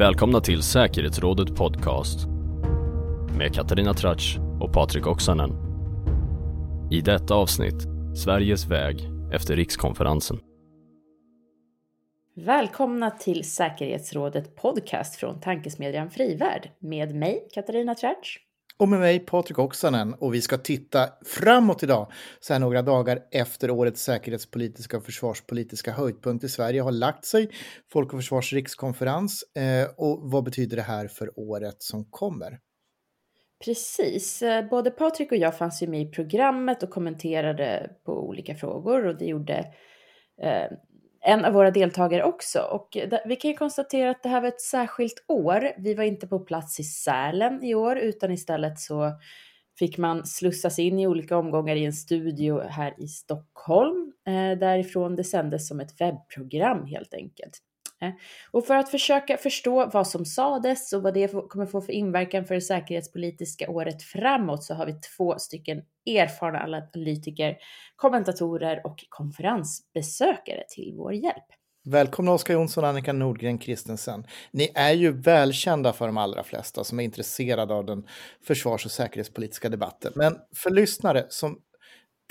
Välkomna till Säkerhetsrådet Podcast med Katarina Tratsch och Patrik Oksanen. I detta avsnitt, Sveriges väg efter rikskonferensen. Välkomna till Säkerhetsrådet Podcast från tankesmedjan Frivärd med mig, Katarina Tratsch. Och med mig Patrik Oksanen och vi ska titta framåt idag, så här några dagar efter årets säkerhetspolitiska och försvarspolitiska höjdpunkt i Sverige har lagt sig, Folk och Försvars rikskonferens. Eh, och vad betyder det här för året som kommer? Precis, eh, både Patrik och jag fanns ju med i programmet och kommenterade på olika frågor och det gjorde eh, en av våra deltagare också. Och vi kan ju konstatera att det här var ett särskilt år. Vi var inte på plats i Sälen i år utan istället så fick man slussas in i olika omgångar i en studio här i Stockholm. Eh, därifrån det sändes som ett webbprogram helt enkelt. Eh, och för att försöka förstå vad som sades och vad det kommer få för inverkan för det säkerhetspolitiska året framåt så har vi två stycken erfarna analytiker, kommentatorer och konferensbesökare till vår hjälp. Välkomna Oskar Jonsson och Annika Nordgren Kristensen. Ni är ju välkända för de allra flesta som är intresserade av den försvars och säkerhetspolitiska debatten. Men för lyssnare som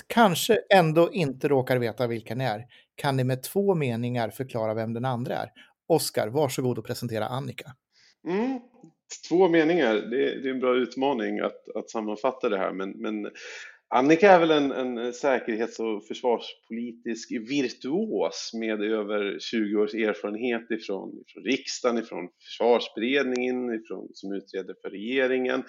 kanske ändå inte råkar veta vilka ni är, kan ni med två meningar förklara vem den andra är. Oskar, varsågod och presentera Annika. Mm, två meningar, det, det, är en bra utmaning att, att sammanfatta det här, men, men Annika är väl en, en säkerhets och försvarspolitisk virtuos med över 20 års erfarenhet ifrån, ifrån riksdagen, ifrån försvarsberedningen, ifrån, som utreder för regeringen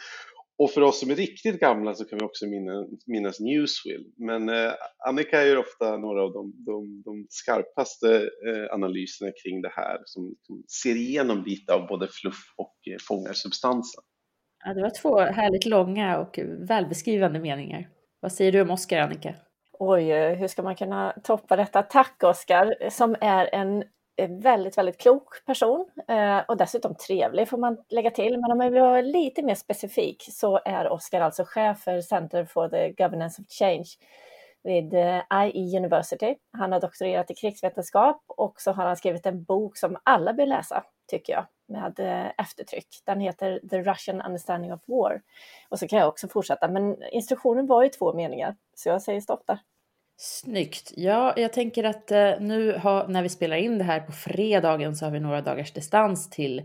och för oss som är riktigt gamla så kan vi också minnas, minnas Newswill. Men eh, Annika är ofta några av de, de, de skarpaste eh, analyserna kring det här som, som, ser igenom lite av både fluff och eh, fångar substansen. Ja, det var två härligt långa och välbeskrivande meningar. Vad säger du om Oskar, Annika? Oj, eh, hur ska man kunna toppa detta? Tack Oskar, som är en Eh, väldigt, väldigt klok person eh, och dessutom trevlig får man lägga till. Men om man vill vara lite mer specifik så är Oskar alltså chef för Center for the Governance of Change vid eh, IE University. Han har doktorerat i krigsvetenskap och så har han skrivit en bok som alla bör läsa, tycker jag, med eftertryck. Den heter The Russian Understanding of War. Och så kan jag också fortsätta, men instruktionen var ju två meningar, så jag säger stopp där. Snyggt. Ja, jag tänker att eh, nu har, när vi spelar in det här på fredagen så har vi några dagars distans till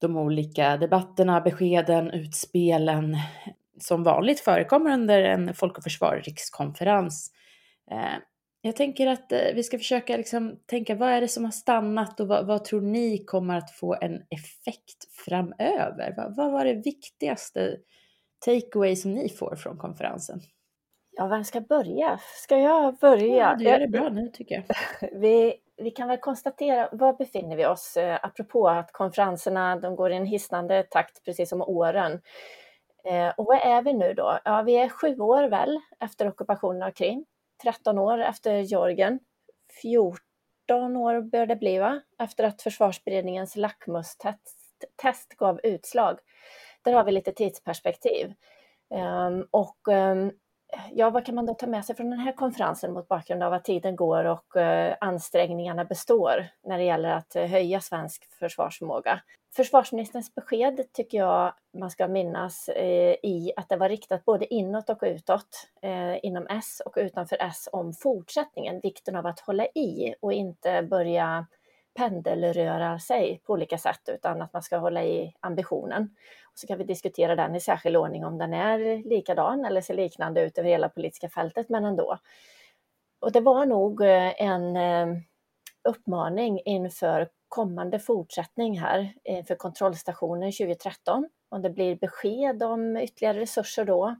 de olika debatterna, beskeden, utspelen som vanligt förekommer under en Folk och Försvar rikskonferens. Eh, jag tänker att eh, vi ska försöka liksom tänka vad är det som har stannat och vad, vad tror ni kommer att få en effekt framöver? Vad, vad var det viktigaste takeaway som ni får från konferensen? Ja, vem ska börja? Ska jag börja? Ja, du gör det bra nu tycker jag. Vi, vi kan väl konstatera, var befinner vi oss? Eh, apropå att konferenserna, de går i en hisnande takt precis som åren. Eh, och vad är vi nu då? Ja, vi är sju år väl efter ockupationen av Krim, 13 år efter Georgien, 14 år bör det bli va? Efter att försvarsberedningens lackmustest test gav utslag. Där har vi lite tidsperspektiv. Um, och um, ja, vad kan man då ta med sig från den här konferensen mot bakgrund av att tiden går och eh, ansträngningarna består när det gäller att eh, höja svensk försvarsförmåga? Försvarsministerns besked tycker jag man ska minnas eh, i att det var riktat både inåt och utåt eh, inom S och utanför S om fortsättningen, vikten av att hålla i och inte börja pendelröra sig på olika sätt utan att man ska hålla i ambitionen. Och så kan vi diskutera den i särskild ordning om den är likadan eller ser liknande ut över hela politiska fältet, men ändå. Och det var nog eh, en eh, uppmaning inför kommande fortsättning här eh, inför kontrollstationen 2013. Om det blir besked om ytterligare resurser då,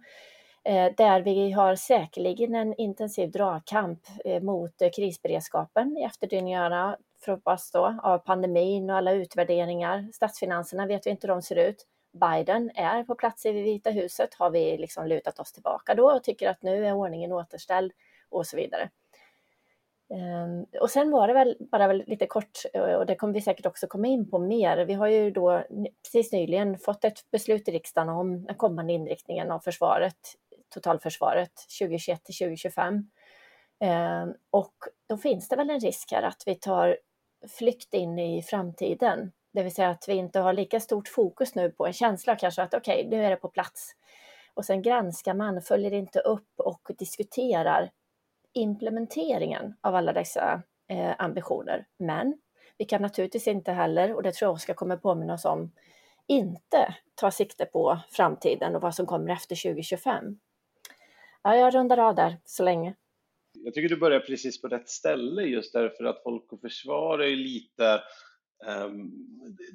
där vi har säkerligen en intensiv dragkamp mot krisberedskapen i efterdyningarna förhoppas då av pandemin och alla utvärderingar. Statsfinanserna vet vi inte hur de ser ut. Biden är på plats i Vita huset, har vi liksom lutat oss tillbaka då och tycker att nu är ordningen återställd och så vidare. Ehm, och sen var det väl bara väl lite kort, eh, och det kommer vi säkert också komma in på mer. Vi har ju då precis nyligen fått ett beslut i riksdagen om den kommande inriktningen av försvaret, totalförsvaret 2021 till 2025. Ehm, och då finns det väl en risk här att vi tar flykt in i framtiden det vill säga att vi inte har lika stort fokus nu på en känsla kanske att okej, okay, nu är det på plats. Och sen granskar man, följer inte upp och diskuterar implementeringen av alla dessa eh, ambitioner. Men vi kan naturligtvis inte heller, och det tror jag Oskar kommer påminna oss om, inte ta sikte på framtiden och vad som kommer efter 2025. Ja, jag rundar av där så länge. Jag tycker du börjar precis på rätt ställe just därför att Folk och Försvar är lite Ehm,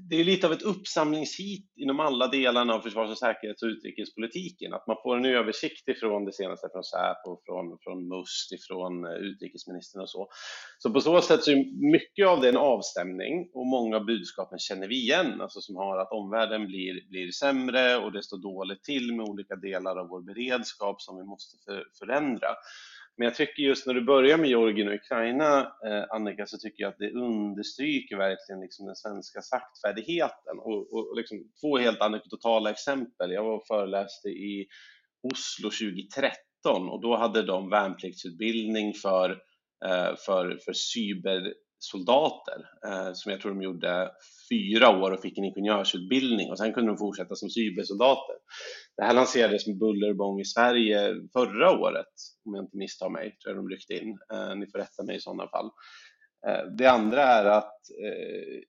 det är lite av ett uppsamlingshit inom alla delarna av försvars och säkerhets och utrikespolitiken, att man får en översikt ifrån det senaste från Säpo, från, från MUST, ifrån eh, utrikesministern och så. Så på så sätt så är mycket av det en avstämning och många av budskapen känner vi igen, alltså som har att omvärlden blir, blir sämre och det står dåligt till med olika delar av vår beredskap som vi måste för, förändra. Men jag tycker just när du börjar med Georgien och Ukraina, eh, Annika, så tycker jag att det understryker verkligen liksom den svenska saktfärdigheten. Och, och, och liksom två helt anekdotala exempel. Jag var och föreläste i Oslo 2013 och då hade de värnpliktsutbildning för, eh, för, för cyber soldater eh, som jag tror de gjorde fyra år och fick en ingenjörsutbildning och sen kunde de fortsätta som cybersoldater. Det här lanserades med buller och bång i Sverige förra året, om jag inte misstar mig, tror jag de ryckte in. Eh, ni får rätta mig i sådana fall. Eh, det andra är att eh,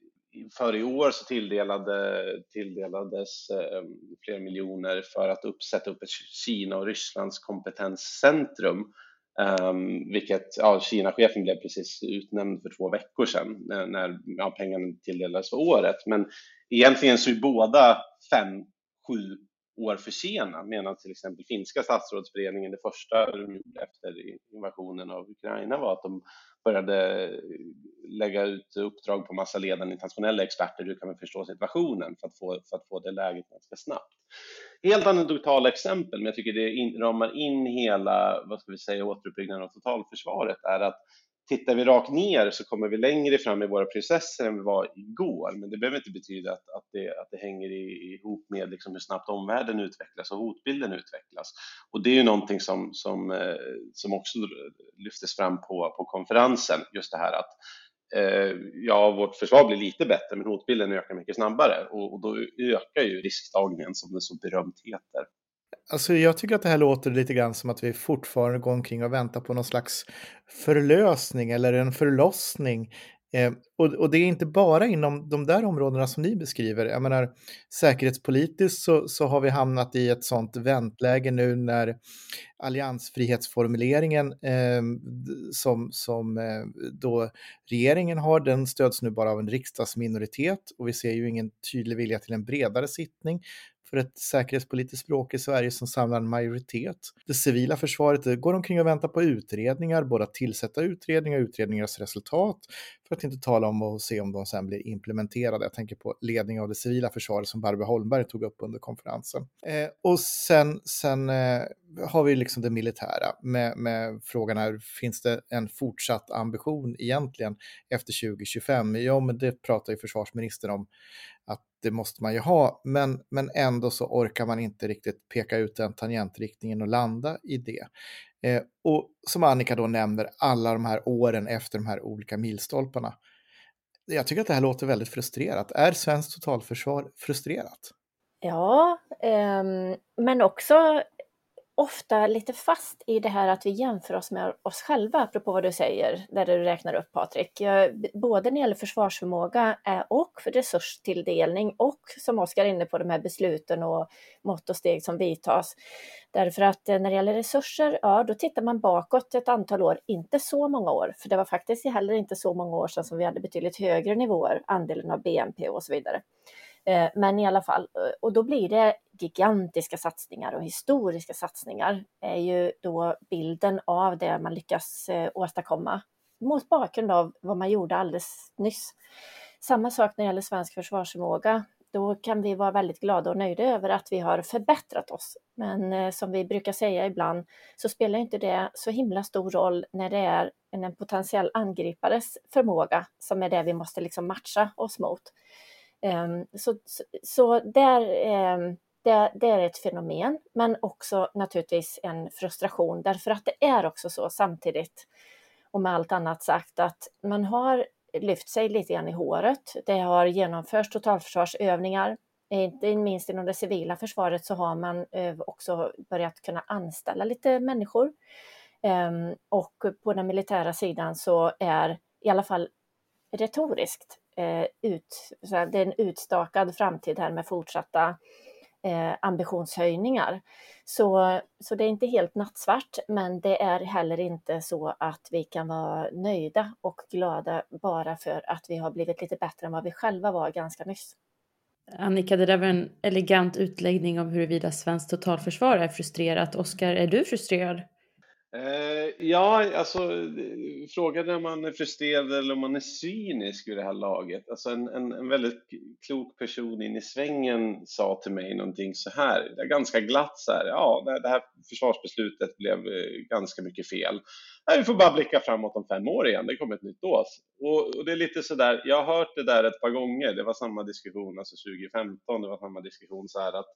för i år så tilldelade, tilldelades eh, flera miljoner för att upp, sätta upp ett Kina och Rysslands kompetenscentrum Um, vilket, ja, Kina-chefen blev precis utnämnd för två veckor sedan när, när ja, pengarna tilldelades för året. Men egentligen så är båda fem, sju år försenad, medan till exempel finska statsrådsberedningen, det första de gjorde efter invasionen av Ukraina var att de började lägga ut uppdrag på massa ledande internationella experter, hur kan man förstå situationen för att få, för att få det läget ganska snabbt. Helt anekdotala exempel, men jag tycker det in, ramar in hela, vad ska vi säga, återuppbyggnaden av totalförsvaret, är att tittar vi rakt ner så kommer vi längre fram i våra processer än vi var igår, men det behöver inte betyda att, att, det, att det hänger ihop med liksom hur snabbt omvärlden utvecklas och hotbilden utvecklas. Och det är ju någonting som, som, eh, som också lyftes fram på, på konferensen, just det här att eh, ja, vårt försvar blir lite bättre, men hotbilden ökar mycket snabbare och, och då ökar ju risktagningen som det så berömt heter. Alltså jag tycker att det här låter lite grann som att vi fortfarande går omkring och väntar på någon slags förlösning eller en förlossning. Eh, och, och, det är inte bara inom de där områdena som ni beskriver. Jag menar, säkerhetspolitiskt så, så har vi hamnat i ett sånt väntläge nu när alliansfrihetsformuleringen eh, som, som eh, då regeringen har, den stöds nu bara av en riksdagsminoritet och vi ser ju ingen tydlig vilja till en bredare sittning för ett säkerhetspolitiskt språk i Sverige som samlar en majoritet. Det civila försvaret går omkring och väntar på utredningar, både att tillsätta utredningar och utredningars resultat, för att inte tala om att se om de sen blir implementerade. Jag tänker på ledning av det civila försvaret som Barbro Holmberg tog upp under konferensen. Eh, och sen, sen eh, har vi liksom det militära med, med frågan här, finns det en fortsatt ambition egentligen efter 2025? Ja, men det pratar ju försvarsministern om att det måste man ju ha, men, men ändå så orkar man inte riktigt peka ut den tangentriktningen och landa i det. Eh, och som Annika då nämner, alla de här åren efter de här olika milstolparna. Jag tycker att det här låter väldigt frustrerat. Är svenskt totalförsvar frustrerat? Ja, eh, men också ofta lite fast i det här att vi jämför oss med oss själva, apropå vad du säger, där du räknar upp Patrik. Både när det gäller försvarsförmåga eh, och för resurstilldelning och som Oskar är inne på, de här besluten och mått och steg som vidtas. Därför att eh, när det gäller resurser, ja då tittar man bakåt ett antal år, inte så många år, för det var faktiskt heller inte så många år sedan som vi hade betydligt högre nivåer, andelen av BNP och så vidare. Eh, men i alla fall, eh, och då blir det gigantiska satsningar och historiska satsningar är ju då bilden av det man lyckas eh, åstadkomma mot bakgrund av vad man gjorde alldeles nyss. Samma sak när det gäller svensk försvarsförmåga. Då kan vi vara väldigt glada och nöjda över att vi har förbättrat oss. Men som vi brukar säga ibland så spelar inte det så himla stor roll när det är en potentiell angripares förmåga som är det vi måste liksom matcha oss mot. Ehm, så, så där, ehm, det, det, är ett fenomen, men också naturligtvis en frustration därför att det är också så samtidigt och med allt annat sagt att man har lyft sig lite grann i håret. Det har genomförts totalförsvarsövningar. Eh, inte minst inom det civila försvaret så har man eh, också börjat kunna anställa lite människor. Ehm, och på den militära sidan så är i alla fall retoriskt Eh, ut, det är en utstakad framtid här med fortsatta eh, ambitionshöjningar. Så, så det är inte helt nattsvart, men det är heller inte så att vi kan vara nöjda och glada bara för att vi har blivit lite bättre än vad vi själva var ganska nyss. Annika, det där var en elegant utläggning om huruvida svenskt totalförsvar är frustrerat. Oskar, är du frustrerad? Eh, ja, alltså frågan är om man är frustrerad eller om man är cynisk vid det här laget. Alltså en, en, en väldigt klok person in i svängen sa till mig någonting så här, det är ganska glatt så här, ja, det, här försvarsbeslutet blev eh, ganska mycket fel. Nej, vi får bara blicka framåt om fem år igen, det kommer ett nytt ås. Och, och det är lite så där, jag har hört det där ett par gånger, det var samma diskussion, alltså 2015, det var samma diskussion så här att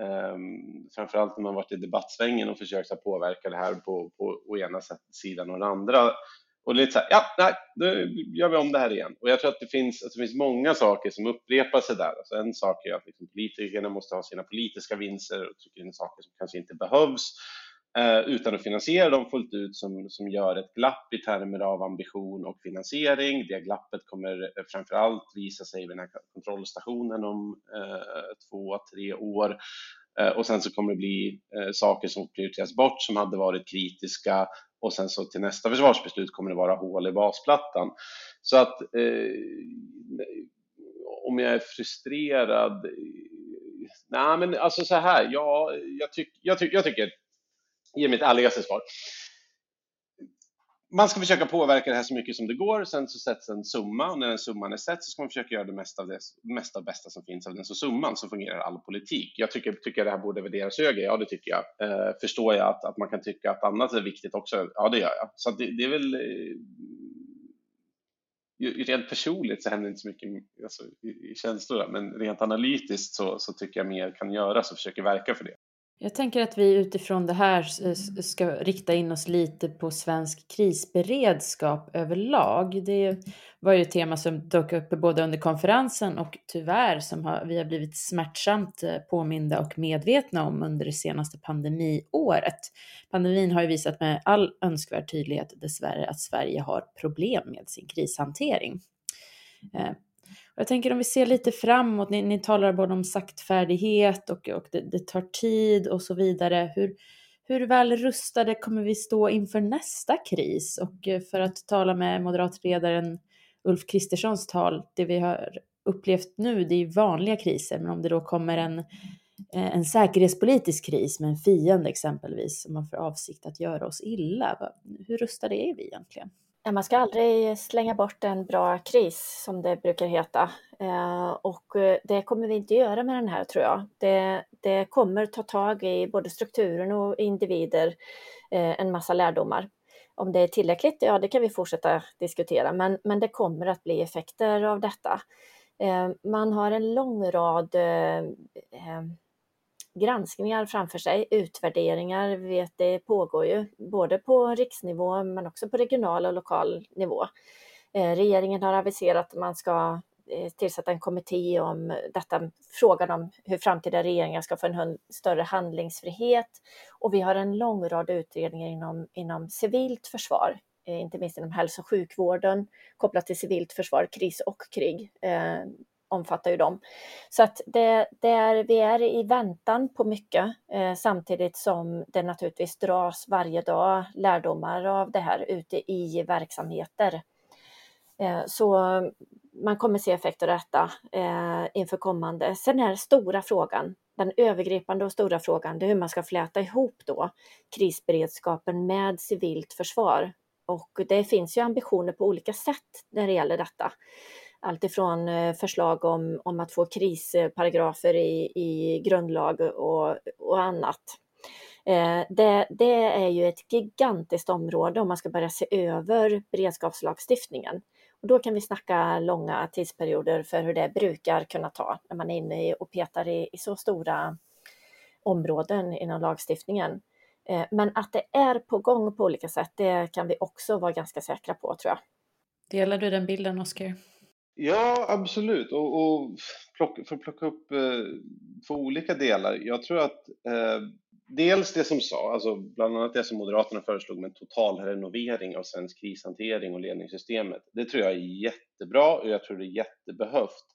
Um, framförallt när man varit i debattsvängen och försökt att påverka det här på, på, på ena sidan och den andra. Och lite så här, ja, nej, nu gör vi om det här igen. Och jag tror att det finns, att det finns många saker som upprepar sig där. Alltså en sak är att liksom politikerna måste ha sina politiska vinster och trycka in saker som kanske inte behövs Eh, utan att finansiera dem fullt ut som, som gör ett glapp i termer av ambition och finansiering. Det glappet kommer eh, framför allt visa sig vid den här kontrollstationen om eh, två, tre år. Eh, och sen så kommer det bli eh, saker som prioriteras bort som hade varit kritiska och sen så till nästa försvarsbeslut kommer det vara hål i basplattan. Så att eh, om jag är frustrerad eh, Nej, men alltså så här, ja, jag, tyck, jag, tyck, jag tycker ge mitt ärligaste svar. Man ska försöka påverka det här så mycket som det går, sen så sätts en summa och när den summan är sett så ska man försöka göra det mesta av det mesta och bästa som finns av den så summan, så fungerar all politik. Jag tycker, tycker det här borde värderas högre, ja det tycker jag. Eh, förstår jag att, att man kan tycka att annat är viktigt också, ja det gör jag. Så det, det, är väl eh, rent personligt så händer inte så mycket alltså, i, i känslor, men rent analytiskt så, så tycker jag mer kan göras och försöker verka för det. Jag tänker att vi utifrån det här ska rikta in oss lite på svensk krisberedskap överlag. Det var ju ett tema som dök upp både under konferensen och tyvärr som vi har blivit smärtsamt eh, påminda och medvetna om under det senaste pandemiåret. Pandemin har ju visat med all önskvärd tydlighet dessvärre att Sverige har problem med sin krishantering. Eh, jag tänker om vi ser lite framåt, ni, ni talar både om saktfärdighet och, och det, det, tar tid och så vidare. Hur, hur väl rustade kommer vi stå inför nästa kris? Och eh, för att tala med moderatledaren Ulf Kristerssons tal, det vi har upplevt nu, det är vanliga kriser, men om det då kommer en, eh, en säkerhetspolitisk kris med en fiende exempelvis, som har för avsikt att göra oss illa, hur rustade är vi egentligen? Eh, man ska aldrig slänga bort en bra kris som det brukar heta. Eh, och eh, det kommer vi inte göra med den här tror jag. Det, det kommer ta tag i både strukturen och individer eh, en massa lärdomar. Om det är tillräckligt, ja det kan vi fortsätta diskutera, men, men det kommer att bli effekter av detta. Eh, man har en lång rad granskningar framför sig, utvärderingar, vi vet det pågår ju både på riksnivå men också på regional och lokal nivå. Eh, regeringen har aviserat att man ska eh, tillsätta en kommitté om detta, frågan om hur framtida regeringar ska få en större handlingsfrihet. Och vi har en lång rad utredningar inom, inom civilt försvar, eh, inte minst inom hälso och sjukvården kopplat till civilt försvar, kris och krig omfattar ju dem. Så att det, det är, vi är i väntan på mycket eh, samtidigt som det naturligtvis dras varje dag lärdomar av det här ute i verksamheter. Eh, så man kommer se effekter av detta eh, inför kommande. Sen är stora frågan, den övergripande och stora frågan, det är hur man ska fläta ihop då krisberedskapen med civilt försvar. Och det finns ju ambitioner på olika sätt när det gäller detta alltifrån eh, förslag om, om att få krisparagrafer i, i grundlag och, och annat. Eh, det, det, är ju ett gigantiskt område om man ska börja se över beredskapslagstiftningen. Och då kan vi snacka långa tidsperioder för hur det brukar kunna ta när man är inne och petar i, i så stora områden inom lagstiftningen. Eh, men att det är på gång på olika sätt, det kan vi också vara ganska säkra på tror jag. Delar du den bilden, Oskar? Ja, absolut. Och, och plocka, för att plocka upp eh, två olika delar. Jag tror att eh, dels det som sa, alltså bland annat det som Moderaterna föreslog med en total renovering av svensk krishantering och ledningssystemet. Det tror jag är jättebra och jag tror det är jättebehövt.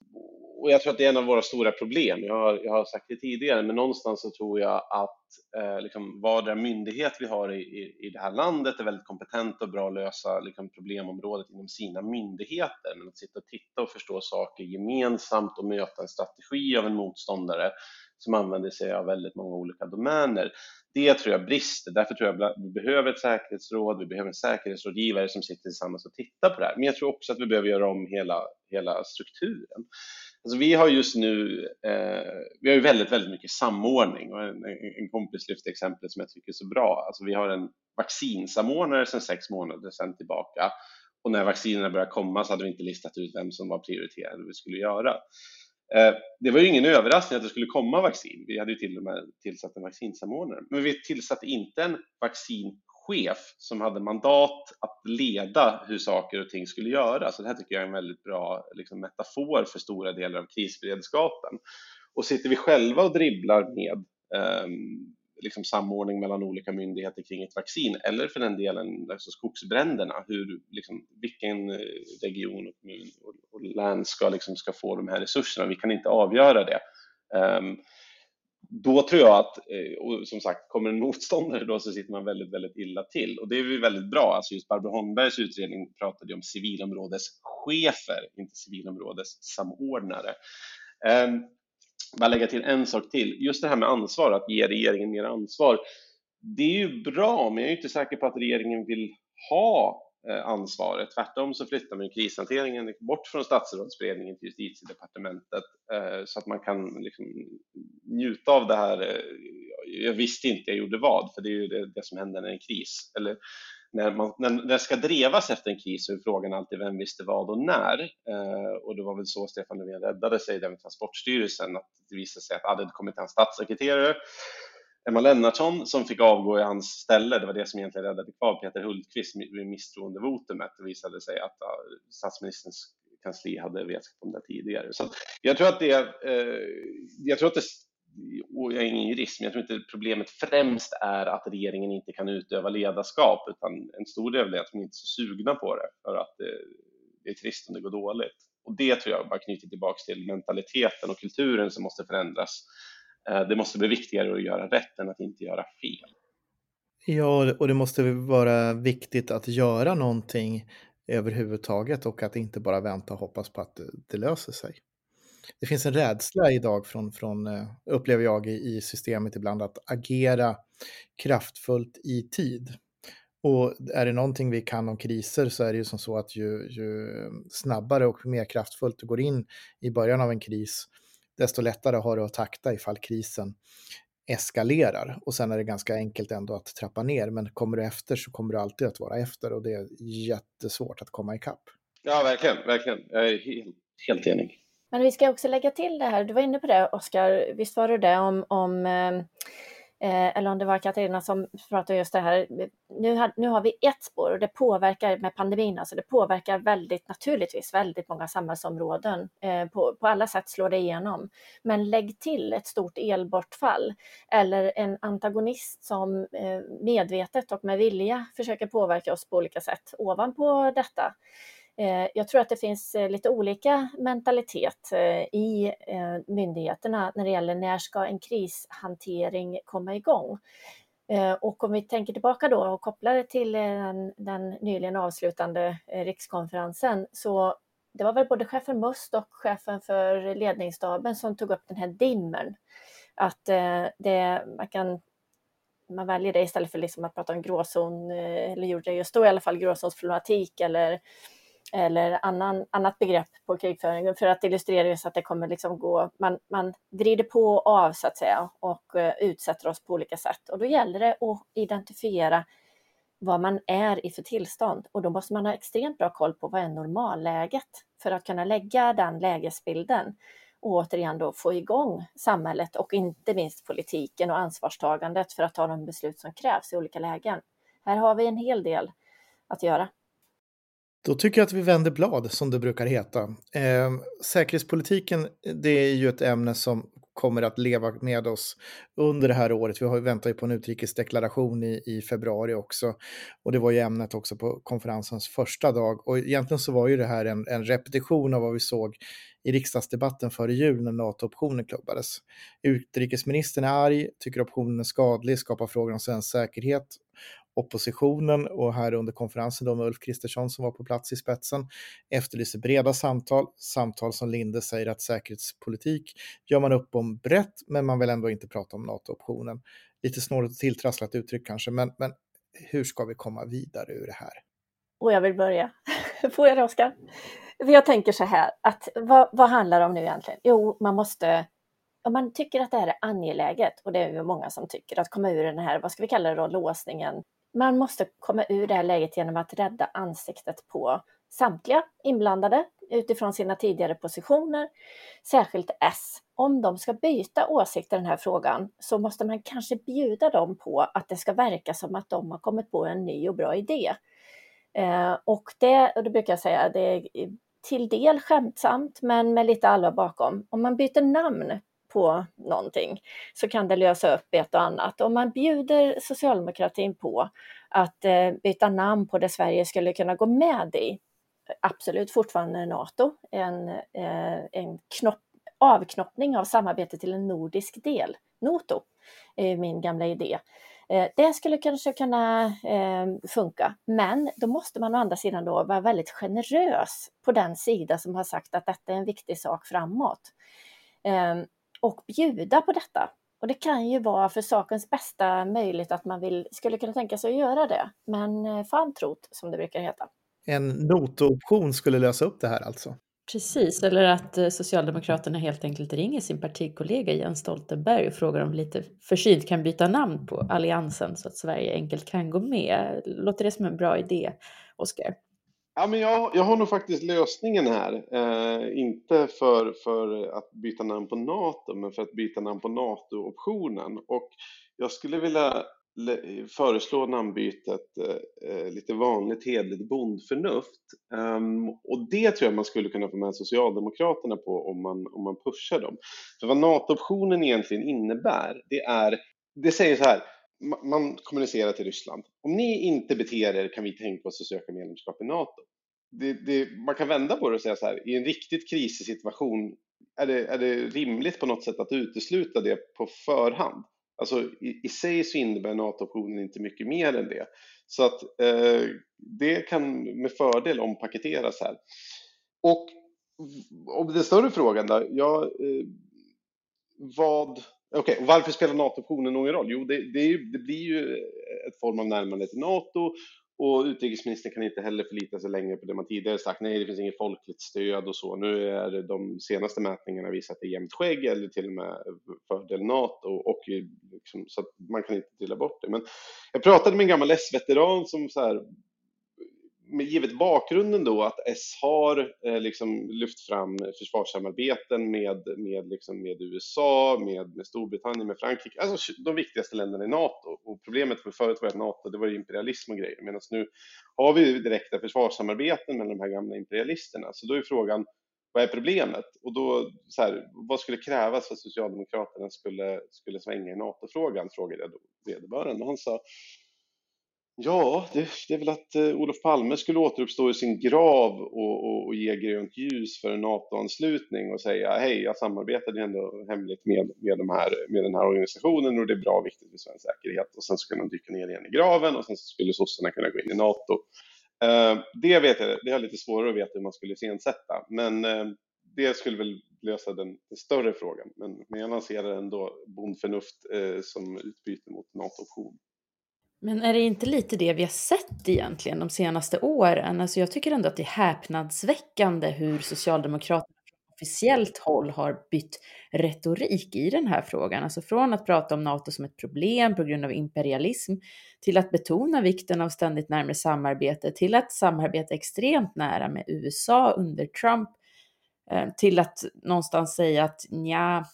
Och jag tror att det är en av våra stora problem. Jag har, jag har sagt det tidigare, men någonstans så tror jag att eh, liksom, vardera myndighet vi har i, i, i det här landet är väldigt kompetent och bra att lösa liksom, problemområdet inom sina myndigheter. Men att sitta och titta och förstå saker gemensamt och möta en strategi av en motståndare som använder sig av väldigt många olika domäner. Det tror jag brister. Därför tror jag att vi behöver ett säkerhetsråd, vi behöver en säkerhetsrådgivare som sitter tillsammans och tittar på det här. Men jag tror också att vi behöver göra om hela, hela strukturen. Alltså vi har just nu eh, vi har ju väldigt, väldigt mycket samordning och en, en kompis lyfte exemplet som jag tycker är så bra. Alltså vi har en vaccinsamordnare sedan sex månader sedan tillbaka och när vaccinerna började komma så hade vi inte listat ut vem som var prioriterad och vi skulle göra. Eh, det var ju ingen överraskning att det skulle komma vaccin. Vi hade ju till och med tillsatt en vaccinsamordnare, men vi tillsatte inte en chef som hade mandat att leda hur saker och ting skulle göras. Så det här tycker jag är en väldigt bra liksom, metafor för stora delar av krisberedskapen. Och sitter vi själva och dribblar med eh, liksom samordning mellan olika myndigheter kring ett vaccin eller för den delen alltså skogsbränderna, hur, liksom, vilken eh, region och kommun och, och län ska, liksom, ska få de här resurserna. Vi kan inte avgöra det. Um, då tror jag att, eh, och som sagt, kommer en motståndare då så sitter man väldigt, väldigt illa till. Och det är ju väldigt bra. Alltså just Barbro Holmbergs utredning pratade om civilområdeschefer, inte civilområdessamordnare. Um, bara lägga till en sak till. Just det här med ansvar, att ge regeringen mer ansvar. Det är ju bra, men jag är inte säker på att regeringen vill ha Eh, ansvaret. Tvärtom så flyttar man krishanteringen bort från statsrådsberedningen till justitiedepartementet eh, så att man kan liksom njuta av det här. Eh, jag visste inte jag gjorde vad, för det är ju det, det som händer när en kris. Eller när, man, när det ska drevas efter en kris så är frågan alltid vem visste vad och när. Eh, och det var väl så Stefan Löfven räddade sig där med Transportstyrelsen, att det visade sig att det hade kommit en statssekreterare, Emma Lennartsson, som fick avgå i hans ställe. Det var det som egentligen räddade kvar Peter Hultqvist vid misstroendevotumet. Det visade sig att ja, statsministerns kansli hade vetskap om det tidigare. Så jag tror att det, eh, jag tror att det och jag är ingen jurist, men jag tror inte problemet främst är att regeringen inte kan utöva ledarskap, utan en stor del är att de inte är så sugna på det, för att det, det är trist om det går dåligt. Och det tror jag bara knyter tillbaks till mentaliteten och kulturen som måste förändras. Eh, det måste bli viktigare att göra rätt än att inte göra fel. Ja, och det måste vara viktigt att göra någonting överhuvudtaget och att inte bara vänta och hoppas på att det löser sig det finns en rädsla idag från, från eh, upplever jag, i, systemet ibland att agera kraftfullt i tid. Och är det någonting vi kan om kriser så är det ju som så att ju, ju snabbare och mer kraftfullt du går in i början av en kris, desto lättare har du att takta ifall krisen eskalerar. Och sen är det ganska enkelt ändå att trappa ner, men kommer du efter så kommer du alltid att vara efter och det är jättesvårt att komma ikapp. Ja, verkligen, verkligen. Jag är helt, helt enig. Men vi ska också lägga till det här, du var inne på det Oskar, visst var det det om, om eh, eh eller om det var Katarina som pratade just det här. Nu har, nu har vi ett spår och det påverkar med pandemin, alltså det påverkar väldigt naturligtvis väldigt många samhällsområden. Eh, på, på alla sätt slår det igenom. Men lägg till ett stort elbortfall eller en antagonist som eh, medvetet och med vilja försöker påverka oss på olika sätt ovanpå detta. Eh, jag tror att det finns eh, lite olika mentalitet eh, i myndigheterna när det gäller när ska en krishantering komma igång. Och om vi tänker tillbaka då och kopplar det till den, den nyligen avslutande rikskonferensen så det var väl både chefen Must och chefen för ledningsstaben som tog upp den här dimmern. Att det, man kan man väljer det istället för liksom att prata om gråzon, eller gjorde det just då i alla fall, gråzonsproblematik eller eller annan, annat begrepp på krigföring för att illustrera så att det kommer liksom gå, man, man vrider på och av så att säga och eh, utsätter oss på olika sätt och då gäller det att identifiera vad man är i för tillstånd och då måste man ha extremt bra koll på vad är normalläget för att kunna lägga den lägesbilden och återigen då få igång samhället och inte minst politiken och ansvarstagandet för att ta de beslut som krävs i olika lägen. Här har vi en hel del att göra. Då tycker jag att vi vänder blad, som det brukar heta. Eh, säkerhetspolitiken, det är ju ett ämne som kommer att leva med oss under det här året. Vi har, väntar ju på en utrikesdeklaration i, i februari också. Och det var ju ämnet också på konferensens första dag. Och egentligen så var ju det här en, en repetition av vad vi såg i riksdagsdebatten före jul när NATO-optionen klubbades. Utrikesministern är arg, tycker optionen är skadlig, skapar frågor om svensk säkerhet oppositionen och här under konferensen då med Ulf Kristersson som var på plats i spetsen efterlyser breda samtal, samtal som Linde säger att säkerhetspolitik gör man upp om brett men man vill ändå inte prata om NATO-optionen. Lite snårigt och tilltrasslat uttryck kanske, men, men hur ska vi komma vidare ur det här? Och jag vill börja. Får jag det, Oskar? För jag tänker så här, att vad, vad handlar det om nu egentligen? Jo, man måste om man tycker att det här är angeläget, och det är ju många som tycker, att komma ur den här, vad ska vi kalla det då, låsningen man måste komma ur det här läget genom att rädda ansiktet på samtliga inblandade utifrån sina tidigare positioner, särskilt S. Om de ska byta åsikt i den här frågan så måste man kanske bjuda dem på att det ska verka som att de har kommit på en ny och bra idé. Eh, och det, och det brukar jag säga, det är till del skämtsamt men med lite allvar bakom. Om man byter namn på någonting så kan det lösa upp ett och annat. Om man bjuder socialdemokratin på att eh, byta namn på det Sverige skulle kunna gå med i, absolut fortfarande NATO, en, eh, en knopp, avknoppning av samarbetet till en nordisk del, Noto, är min gamla idé. Eh, det skulle kanske kunna eh, funka, men då måste man å andra sidan då vara väldigt generös på den sida som har sagt att detta är en viktig sak framåt eh, och bjuda på detta. Och det kan ju vara för sakens bästa möjligt att man vill, skulle kunna tänka sig att göra det. Men eh, fan trot, som det brukar heta. En notoption skulle lösa upp det här alltså? Precis, eller att eh, Socialdemokraterna helt enkelt ringer sin partikollega Jens Stoltenberg och frågar om lite försynt kan byta namn på Alliansen så att Sverige enkelt kan gå med. Låter det som en bra idé, Oskar? Ja, men jag, jag har nog faktiskt lösningen här. Eh, inte för, för att byta namn på NATO, men för att byta namn på NATO-optionen. Och jag skulle vilja föreslå namnbytet eh, lite vanligt hedligt bondförnuft. Um, och det tror jag man skulle kunna få med Socialdemokraterna på om man, om man pushar dem. För vad NATO-optionen egentligen innebär, det är, det säger så här, man kommunicerar till Ryssland. Om ni inte beter er kan vi tänka oss att söka medlemskap i NATO. Det, det, man kan vända på det och säga så här, i en riktigt krisig situation, är det, är det rimligt på något sätt att utesluta det på förhand? Alltså i, i sig så innebär NATO-optionen inte mycket mer än det. Så att eh, det kan med fördel ompaketeras här. Och om den större frågan då, ja, eh, vad Okej, okay, varför spelar NATO-optionen någon roll? Jo, det, det, det, blir ju ett form av närmande till NATO och utrikesministern kan inte heller förlita sig längre på det man tidigare sagt. Nej, det finns inget folkligt stöd och så. Nu är de senaste mätningarna visat att det är jämnt skägg eller till och med fördel NATO och liksom, så att man kan inte trilla bort det. Men jag pratade med en gammal S-veteran som så här, med givet bakgrunden då att S har eh, liksom lyft fram försvarssamarbeten med, med, liksom med USA, med, med Storbritannien, med Frankrike, alltså de viktigaste länderna i NATO. Och problemet för förut var att NATO, det var imperialism och grejer, medan nu har vi direkta försvarssamarbeten med de här gamla imperialisterna. Så då är frågan, vad är problemet? Och då, så här, vad skulle krävas för att Socialdemokraterna skulle, skulle svänga i NATO-frågan, frågade jag då vederbörande. Han sa, Ja, det, det, är väl att eh, Olof Palme skulle återuppstå i sin grav och, och, och ge grönt ljus för en NATO-anslutning och säga hej, jag samarbetade ändå hemligt med, med, de här, med den här organisationen och det är bra och viktigt för svensk säkerhet. Och sen skulle de dyka ner igen i graven och sen skulle sossarna kunna gå in i NATO. Eh, det vet jag, det är lite svårare att veta hur man skulle iscensätta, men eh, det skulle väl lösa den, den större frågan. Men, men jag lanserar ändå bondförnuft eh, som utbyte mot NATO-option. Men är det inte lite det vi har sett egentligen de senaste åren? Alltså jag tycker ändå att det är häpnadsväckande hur Socialdemokraterna från officiellt håll har bytt retorik i den här frågan. Alltså från att prata om NATO som ett problem på grund av imperialism till att betona vikten av ständigt närmare samarbete, till att samarbeta extremt nära med USA under Trump, eh, till att någonstans säga att ja,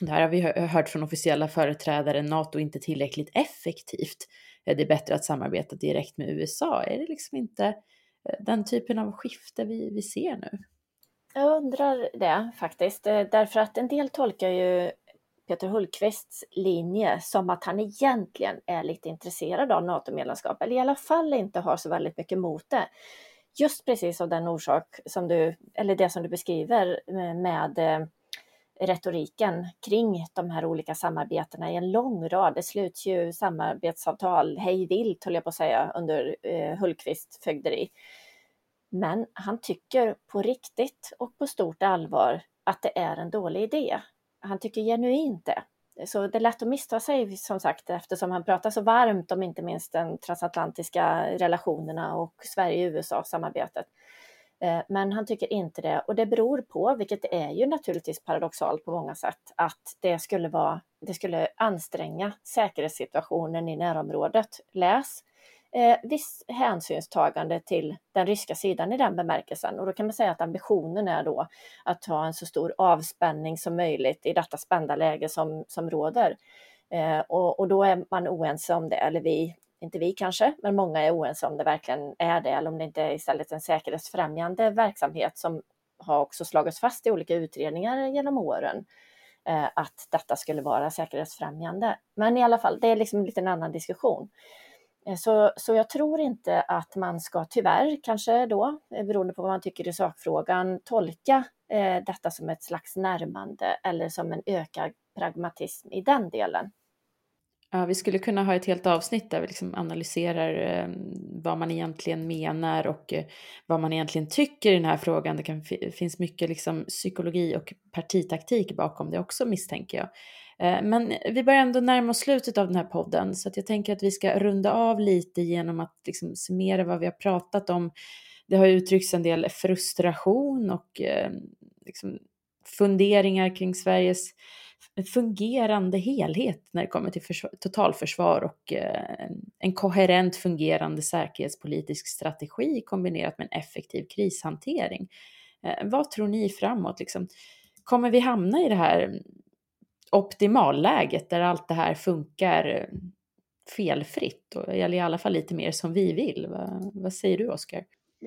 det här har vi hört från officiella företrädare, NATO är inte tillräckligt effektivt Eh, det är bättre att samarbeta direkt med USA? Är det liksom inte eh, den typen av skifte vi, vi ser nu? Jag undrar det faktiskt, eh, därför att en del tolkar ju Peter Hultqvists linje som att han egentligen är lite intresserad av NATO-medlemskap, eller i alla fall inte har så väldigt mycket emot det. Just precis av den orsak som du, eller det som du beskriver med retoriken kring de här olika samarbetena i en lång rad. Det sluts ju samarbetsavtal hej vilt, höll jag på att säga, under eh, Hultqvist fögderi. Men han tycker på riktigt och på stort allvar att det är en dålig idé han tycker genuint det. Så det är lätt att missta sig som sagt eftersom han pratar så varmt om inte minst den transatlantiska relationerna och Sverige-USA-samarbetet. Eh, men han tycker inte det och det beror på, vilket är ju naturligtvis paradoxalt på många sätt, att det skulle, vara, det skulle anstränga säkerhetssituationen i närområdet. Läs eh, viss hänsynstagande till den ryska sidan i den bemärkelsen. Och då kan man säga att ambitionen är då att ha en så stor avspänning som möjligt i detta spända läge som, som råder. Eh, och, och då är man oense om det, eller vi, inte vi kanske, men många är oense om det verkligen är det, eller om det inte är istället en säkerhetsfrämjande verksamhet som har också slagits fast i olika utredningar genom åren eh, att detta skulle vara säkerhetsfrämjande. Men i alla fall, det är liksom en liten annan diskussion. Eh, så, så jag tror inte att man ska, tyvärr kanske då, eh, beroende på vad man tycker i sakfrågan, tolka eh, detta som ett slags närmande eller som en ökad pragmatism i den delen. Ja, vi skulle kunna ha ett helt avsnitt där vi liksom analyserar eh, vad man egentligen menar och eh, vad man egentligen tycker i den här frågan. Det kan, finns mycket liksom, psykologi och partitaktik bakom det också misstänker jag. Eh, men vi börjar ändå närma oss slutet av den här podden så att jag tänker att vi ska runda av lite genom att liksom summera vad vi har pratat om. Det har uttryckts en del frustration och eh, liksom funderingar kring Sveriges fungerande helhet när det kommer till totalförsvar och eh, en koherent fungerande säkerhetspolitisk strategi kombinerat med en effektiv krishantering. Eh, vad tror ni framåt? Liksom? Kommer vi hamna i det här optimalläget där allt det här funkar eh, felfritt, eller i alla fall lite mer som vi vill. Vad, vad säger du Oskar?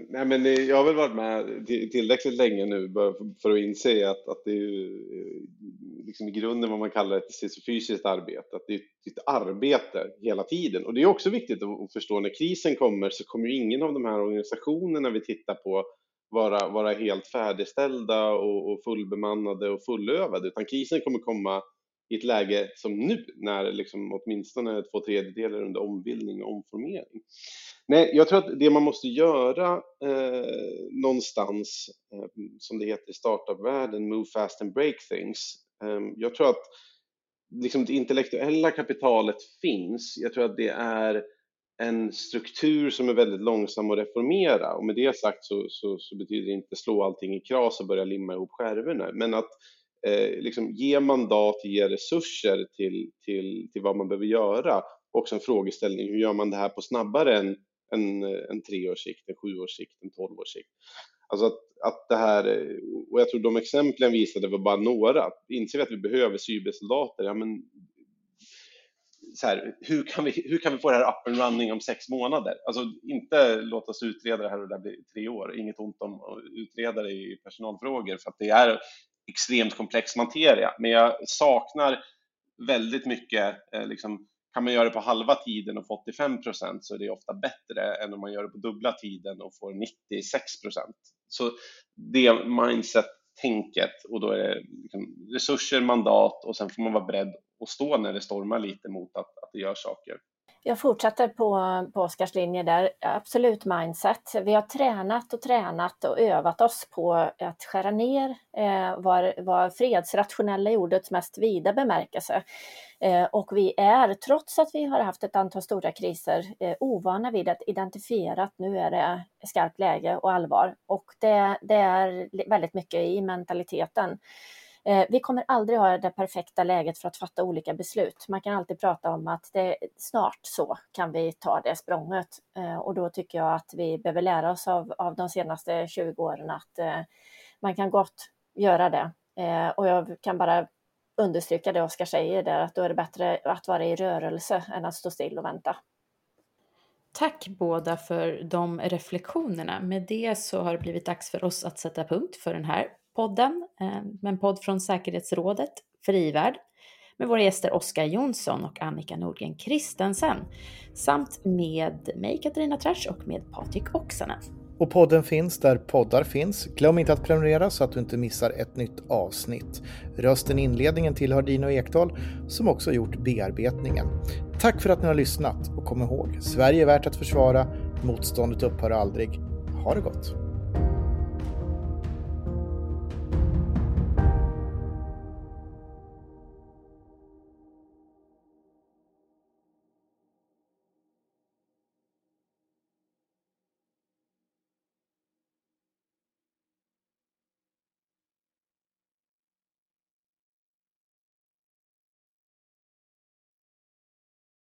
Nej, men jag har väl varit med tillräckligt länge nu för att inse att, att det är eh, liksom i grunden vad man kallar ett fysiskt arbete, att det är ett arbete hela tiden. Och det är också viktigt att förstå när krisen kommer så kommer ju ingen av de här organisationerna vi tittar på vara, vara helt färdigställda och, och fullbemannade och fullövade, utan krisen kommer komma i ett läge som nu när liksom åtminstone två tredjedelar är under ombildning och omformering. Nej, jag tror att det man måste göra eh, någonstans, eh, som det heter i startup-världen, move fast and break things. Eh, jag tror att liksom det intellektuella kapitalet finns. Jag tror att det är en struktur som är väldigt långsam att reformera och med det sagt så, så, så betyder det inte slå allting i kras och börja limma ihop skärvorna, men att eh, liksom ge mandat, ge resurser till, till, till vad man behöver göra. Också en frågeställning, hur gör man det här på snabbare än, en en treårssikt, en sjuårssikt, en tolvårssikt? Alltså att, att det här, och jag tror de exemplen visade var bara några. Inser vi att vi behöver cybersoldater, ja men så här, hur, kan vi, hur kan vi få det här up and running om sex månader? Alltså inte låta oss utreda det här och det blir tre år. Inget ont om att utreda det i personalfrågor för att det är extremt komplex materia, men jag saknar väldigt mycket, eh, liksom, kan man göra det på halva tiden och få 85 procent så är det ofta bättre än om man gör det på dubbla tiden och får 96 procent. Så det mindset-tänket och då är det liksom resurser, mandat och sen får man vara beredd att stå när det stormar lite mot att, att det gör saker. Jag fortsätter på, på Oskars linje där. Absolut mindset. Vi har tränat och tränat och övat oss på att skära ner eh, var, var fredsrationella i ordets mest vida bemärkelse. Eh, och vi är, trots att vi har haft ett antal stora kriser, eh, ovana vid att identifiera att nu är det skarpt läge och allvar. Och det, det är väldigt mycket i mentaliteten. Eh, vi kommer aldrig ha det perfekta läget för att fatta olika beslut. Man kan alltid prata om att det, snart så kan vi ta det språnget eh, och då tycker jag att vi behöver lära oss av, av de senaste 20 åren att eh, man kan gott göra det. Eh, och jag kan bara understryka det Oskar säger där, att då är det bättre att vara i rörelse än att stå still och vänta. tack båda för de reflektionerna. Med det så har det blivit dags för oss att sätta punkt för den här podden. Eh, med en podd från säkerhetsrådet, Frivärd, med våra gäster Oskar Jonsson och Annika Nordgren Kristensen samt med mig Katarina Trash och med Patrik Oksanen. Och podden finns där poddar finns. Glöm inte att prenumerera så att du inte missar ett nytt avsnitt. Rösten i inledningen tillhör Dino Ekdahl som också gjort bearbetningen. Tack för att ni har lyssnat och kom ihåg, Sverige är värt att försvara, motståndet upphör aldrig. Ha det gott!